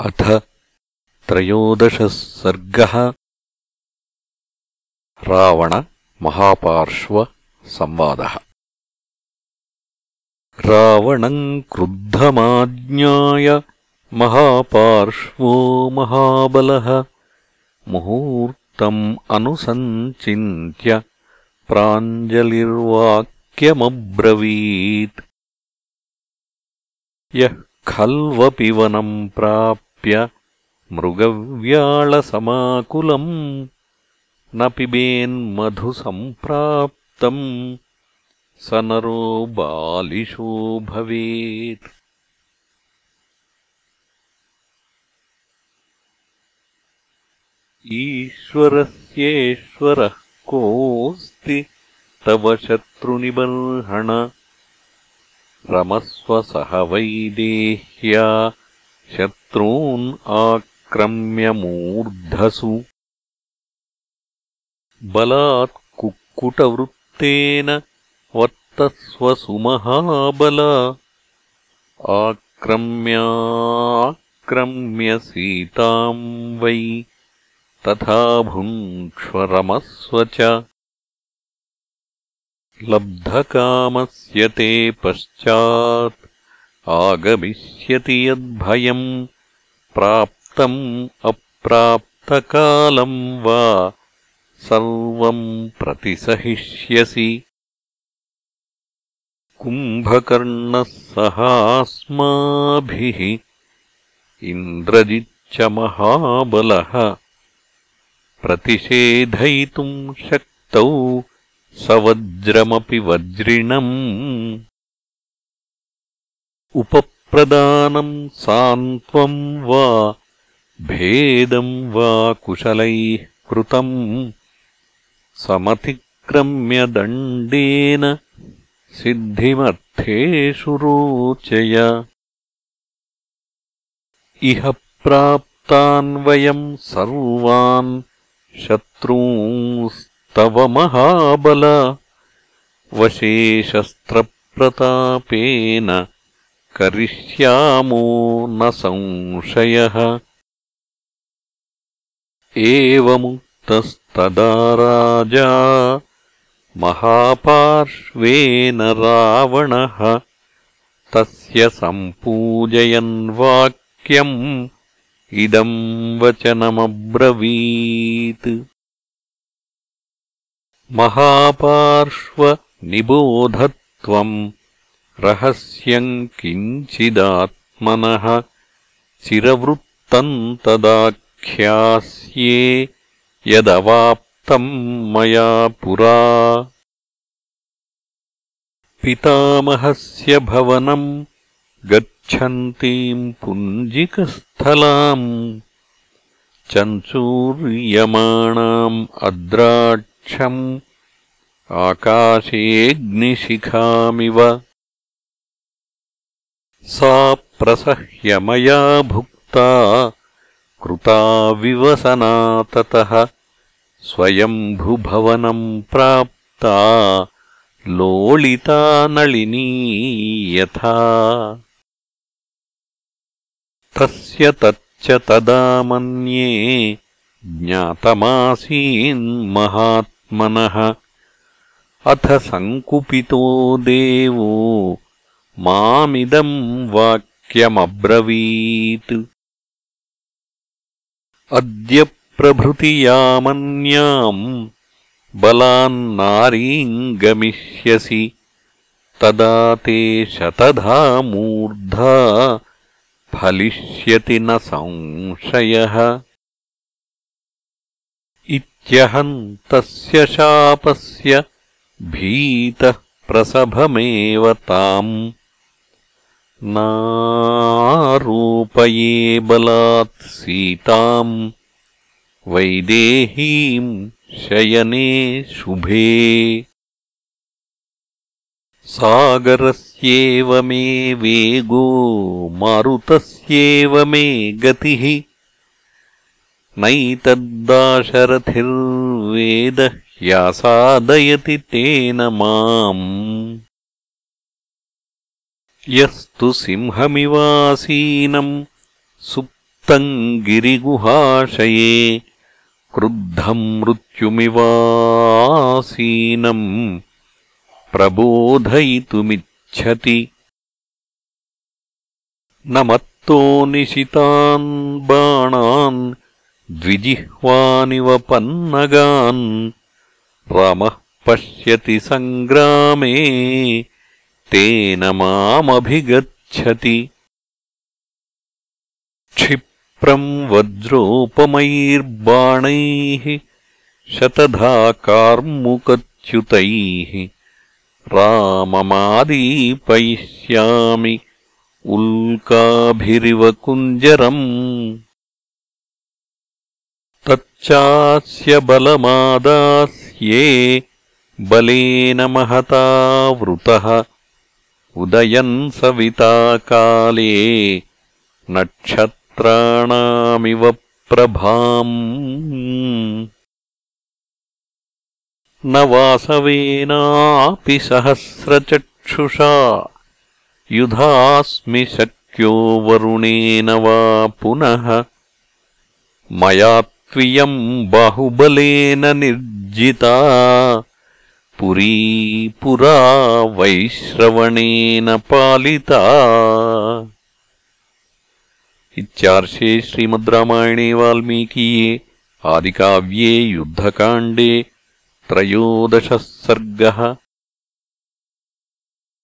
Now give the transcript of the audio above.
अथ त्रयोदशः सर्गः। रावणमहापार्श्वसंवादः रावणम् क्रुद्धमाज्ञाय महापार्श्वो महाबलः। मुहूर्तम् अनुसञ्चिन्त्य प्राञ्जलिर्वाक्यमब्रवीत्। यः खल्वपि वनम् प्राप् मृगव्याळसमाकुलम् न पिबेन्मधुसम्प्राप्तम् स नरो बालिशो भवेत्। ईश्वरस्येश्वरः कोऽस्ति तव शत्रुनिबर्हण रमस्व सह वैदेह्या शत्रून् आक्रम्यमूर्धसु बलात् कुक्कुटवृत्तेन वर्तस्वसुमहाबल आक्रम्याक्रम्य सीताम् वै तथा भुङ्क्ष्वरमस्व च। लब्धकामस्य ते पश्चात् आगमिष्यति यद्भयम् प्राप्तम् अप्राप्तकालम् वा सर्वम् प्रतिसहिष्यसि। कुम्भकर्णः सहास्माभिः इन्द्रजिच्च महाबलः प्रतिषेधयितुम् शक्तौ सवज्रमपि वज्रिणम् उपप्रदानम् सान्त्वम् वा भेदम् वा कुशलैः कृतम् समतिक्रम्यदण्डेन सिद्धिमर्थेषु रोचय। इह प्राप्तान् वयम् सर्वान् शत्रूंस्तव महाबल। वशेषस्त्रप्रतापेन करिष्यामो न संशयः। एवमुक्तस्तदा राजा महापार्श्वेन रावणः तस्य सम्पूजयन् वाक्यम् इदम् वचनमब्रवीत्। महापार्श्वनिबोधत्वम् रहस्यम् किञ्चिदात्मनः चिरवृत्तम् तदाख्यास्ये यदवाप्तम् मया पुरा। पितामहस्य भवनम् गच्छन्तीम् पुञ्जिकस्थलाम् चञ्चूर्यमाणाम् अद्राक्षम् आकाशेऽग्निशिखामिव सा प्रसह्य मया भुक्ता कृता विवसना ततः स्वयम्भुभवनम् प्राप्ता लोलिता नलिनी यथा। तस्य तच्च तदा मन्ये ज्ञातमासीन्महात्मनः अथ सङ्कुपितो देवो मामिदम् वाक्यमब्रवीत् अद्य प्रभृति यामन्याम् बलान्नारीम् गमिष्यसि तदा ते शतधा मूर्धा फलिष्यति न संशयः इत्यहम् तस्य शापस्य भीतः प्रसभमेव ताम् नारूपये बलात् सीताम् वैदेहीम् शयने शुभे। सागरस्येव मे वेगो मारुतस्येव मे गतिः। नैतद्दाशरथिर्वेदः ह्यासादयति तेन माम् यस्तु सिंहमिवासीनम् सुप्तम् गिरिगुहाशये क्रुद्धम् मृत्युमिवासीनम् प्रबोधयितुमिच्छति। न मत्तो निशितान् बाणान् द्विजिह्वानिव पन्नगान्। रामः पश्यति सङ्ग्रामे तेन मामभिगच्छति। क्षिप्रम् वज्रोपमैर्बाणैः शतधाकार्मुकच्युतैः राममादीपयिष्यामि उल्काभिरिव कुञ्जरम् तच्चास्य बलमादास्ये बलेन महता वृतः उदयन् सविता काले नक्षत्राणामिव प्रभाम्। न वासवेनापि सहस्रचक्षुषा। युधास्मि शक्यो वरुणेन वा पुनः। मया त्वियम् बाहुबलेन निर्जिता पुरी पुरा वैश्रवणेन पालिता। इत्यार्षे श्रीमद् रामायणे वाल्मीकीये आदिकाव्ये युद्धकाण्डे त्रयोदशः सर्गः